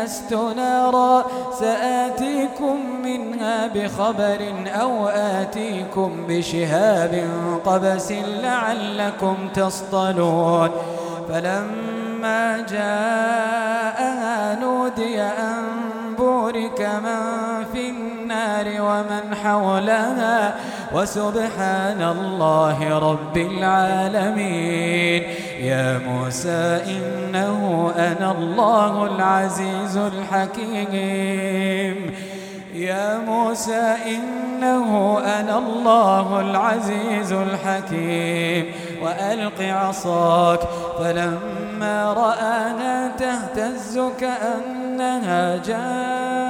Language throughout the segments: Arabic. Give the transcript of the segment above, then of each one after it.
آنست نارا سآتيكم منها بخبر أو آتيكم بشهاب قبس لعلكم تصطلون. فلما جاءها نودي أن بورك من في النار ومن حولها وسبحان الله رب العالمين. يا موسى إنه أنا الله العزيز الحكيم. يا موسى إنه أنا الله العزيز الحكيم. وألق عصاك فلما رآها تهتز كأنها جان.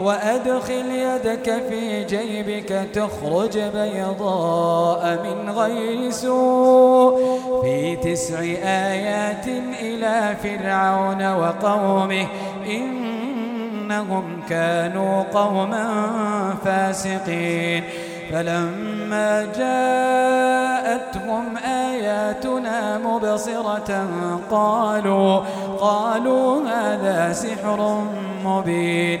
وأدخل يدك في جيبك تخرج بيضاء من غير سوء. في تسع آيات إلى فرعون وقومه إنهم كانوا قوما فاسقين. فلما جاءتهم آياتنا مبصرة قالوا قالوا هذا سحر مبين.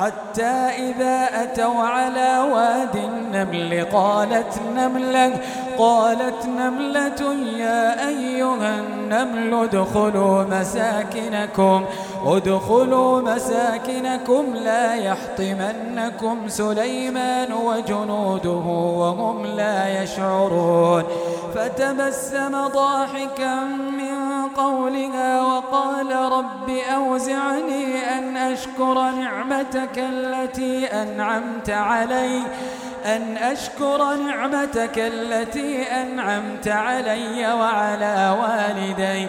حتى إذا أتوا على واد النمل قالت نملة قالت نملة يا أيها النمل ادخلوا مساكنكم. ادخلوا مساكنكم لا يحطمنكم سليمان وجنوده وهم لا يشعرون. فتبسم ضاحكا من قولها وقال رب أوزعني أن أشكر نعمتك التي أنعمت علي أن أشكر نعمتك التي أنعمت علي وعلى والدي.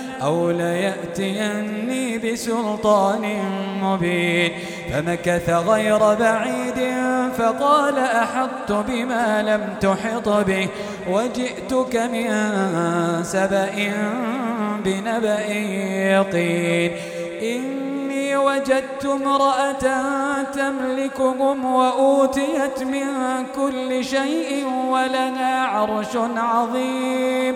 أو ليأتيني بسلطان مبين فمكث غير بعيد فقال أحطت بما لم تحط به وجئتك من سبأ بنبأ يقين إني وجدت امرأة تملكهم وأوتيت من كل شيء ولها عرش عظيم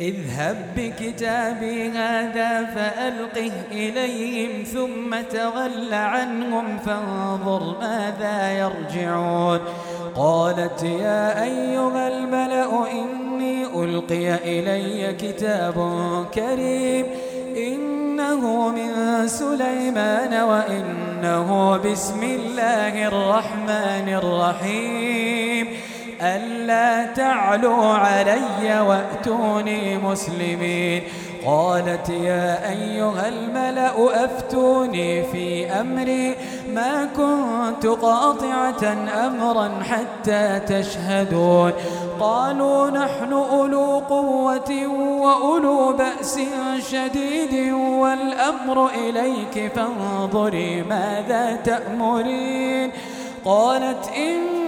اذهب بكتابي هذا فألقه إليهم ثم تول عنهم فانظر ماذا يرجعون. قالت يا أيها الملأ إني ألقي إلي كتاب كريم إنه من سليمان وإنه بسم الله الرحمن الرحيم. ألا تعلوا علي وأتوني مسلمين. قالت يا أيها الملأ أفتوني في أمري. ما كنت قاطعة أمرا حتى تشهدون. قالوا نحن أولو قوة وأولو بأس شديد والأمر إليك فانظري ماذا تأمرين. قالت إن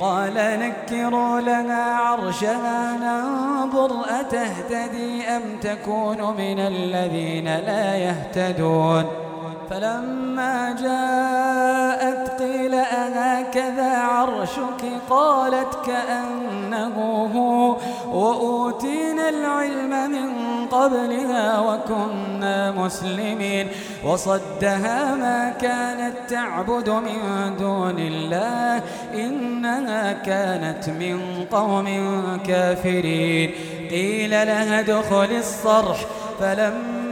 قال نكروا لها عرشها ننظر أتهتدي أم تكون من الذين لا يهتدون فلما جاءت قيل أهكذا عرشك؟ قالت كأنه هو. وأوتينا العلم من قبلها وكنا مسلمين. وصدها ما كانت تعبد من دون الله. إنها كانت من قوم كافرين. قيل لها ادخل الصرح. فلما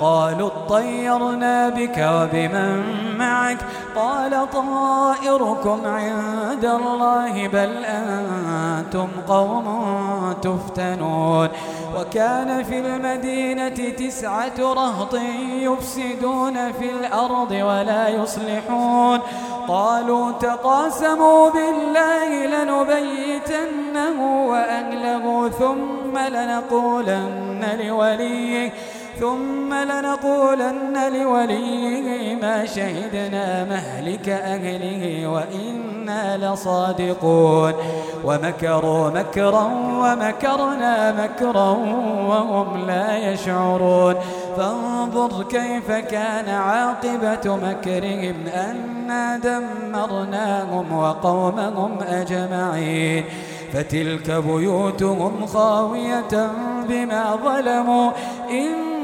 قالوا اطيرنا بك وبمن معك قال طائركم عند الله بل أنتم قوم تفتنون وكان في المدينة تسعة رهط يفسدون في الأرض ولا يصلحون قالوا تقاسموا بالله لنبيتنه وأهله ثم لنقولن لوليه ثم لنقولن لوليه ما شهدنا مهلك أهله وإنا لصادقون. ومكروا مكرا ومكرنا مكرا وهم لا يشعرون. فانظر كيف كان عاقبة مكرهم أنا دمرناهم وقومهم أجمعين. فتلك بيوتهم خاوية بما ظلموا. إن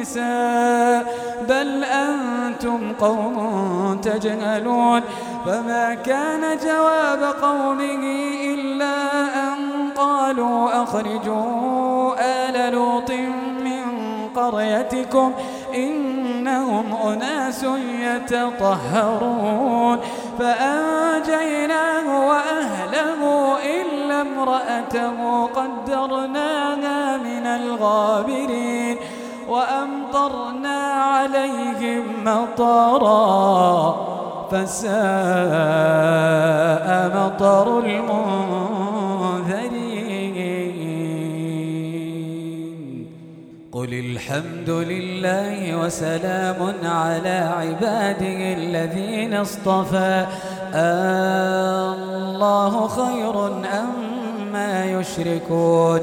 النساء بل أنتم قوم تجهلون. فما كان جواب قومه إلا أن قالوا أخرجوا آل لوط من قريتكم إنهم أناس يتطهرون. فأنجيناه وأهله إلا امرأته قدرناها من الغابرين. وأمطرنا عليهم مطرا فساء مطر المنذرين. قل الحمد لله وسلام على عباده الذين اصطفى. الله خير أما يشركون.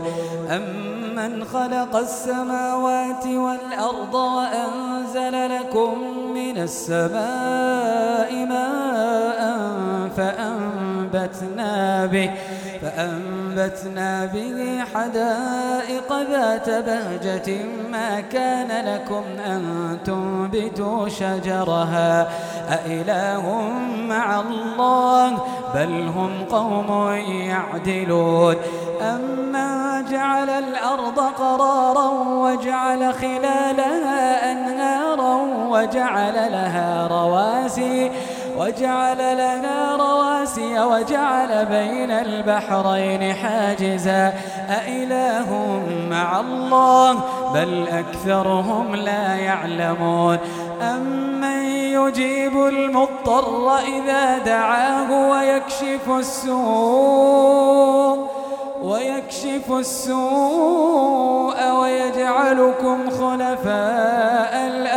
أم من خلق السماوات والأرض وأنزل لكم من السماء ماء فأنبتنا به. فأنبتنا به حدائق ذات بهجة ما كان لكم أن تنبتوا شجرها أإله مع الله بل هم قوم يعدلون أما جعل الأرض قرارا وجعل خلالها أنهارا وجعل لها رواسي وجعل لها رواسي وجعل بين البحرين حاجزا. أإله مع الله بل أكثرهم لا يعلمون. أمن يجيب المضطر إذا دعاه ويكشف السوء ويكشف السوء ويجعلكم خلفاء الأرض.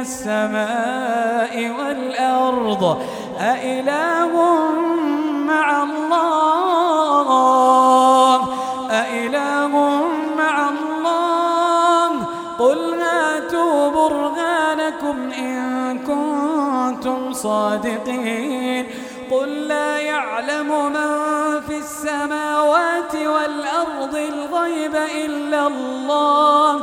السماء والأرض أإله مع الله؟ أإله مع الله؟ قل هاتوا برهانكم إن كنتم صادقين. قل لا يعلم من في السماوات والأرض الغيب إلا الله.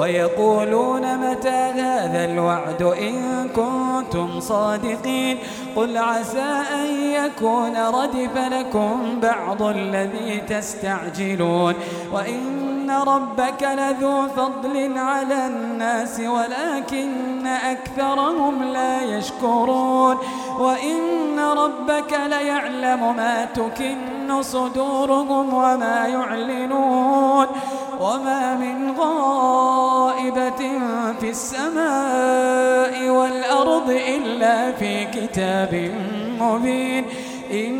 ويقولون متى هذا الوعد إن كنتم صادقين؟ قل عسى أن يكون ردف لكم بعض الذي تستعجلون. وإن ربك لذو فضل على الناس ولكن أكثرهم لا يشكرون وإن ربك ليعلم ما تكن صدورهم وما يعلنون وما من غائبة في السماء والأرض إلا في كتاب مبين إن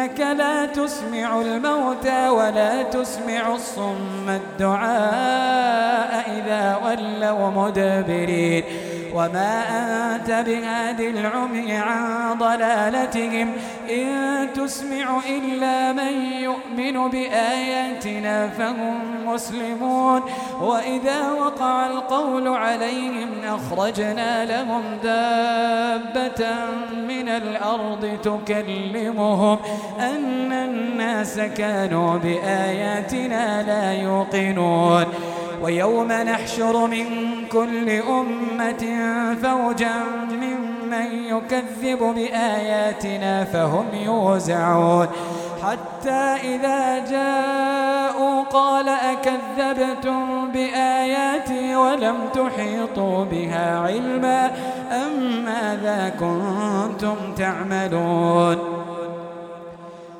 إنك لا تسمع الموتى ولا تسمع الصم الدعاء إذا ولوا مدبرين. وما أنت بهاد العمي عن ضلالتهم إن تسمع إلا من يؤمن بآياتنا فهم مسلمون. وإذا وقع القول عليهم أخرجنا لهم دابة من الأرض تكلمهم أن الناس كانوا بآياتنا لا يوقنون. ويوم نحشر من كل أمة فوجا ممن يكذب بآياتنا فهم يوزعون. حتى إذا جاءوا قال أكذبتم بآياتي ولم تحيطوا بها علما أم ماذا كنتم تعملون؟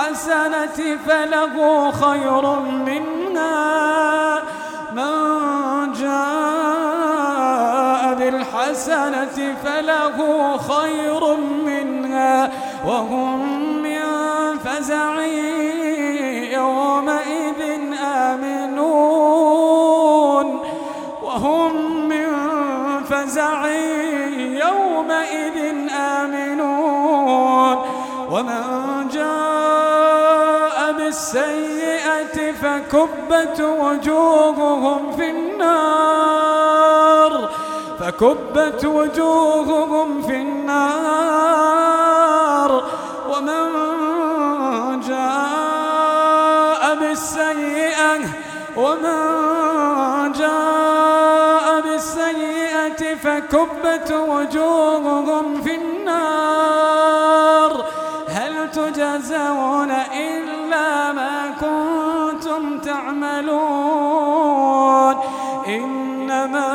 بالحسنة فله خير منها. من جاء بالحسنة فله خير منها. وهم من فزع يومئذ آمنون. وهم من فزع يومئذ آمنون. ومن فكبت وجوههم في النار. فكبت وجوههم في النار. ومن جاء بالسيئة ومن جاء بالسيئة فكبت وجوههم في النار. هل تجزون إلا ما كنتم تعملون. إنما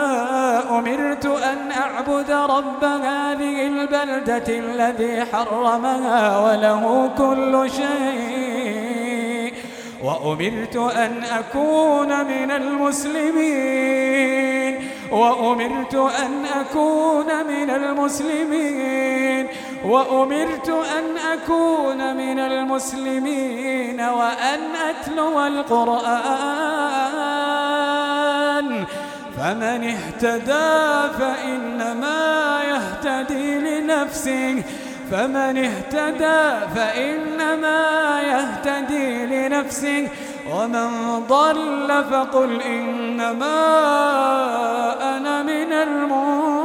أمرت أن أعبد رب هذه البلدة الذي حرمها وله كل شيء. وأمرت أن أكون من المسلمين. وأمرت أن أكون من المسلمين. وأمرت أن أكون من المسلمين وأن أتلو القرآن. فمن اهتدى فإنما يهتدي لنفسه. فمن اهتدى فإنما يهتدي لنفسه. ومن ضل فقل إنما أنا من المنذرين.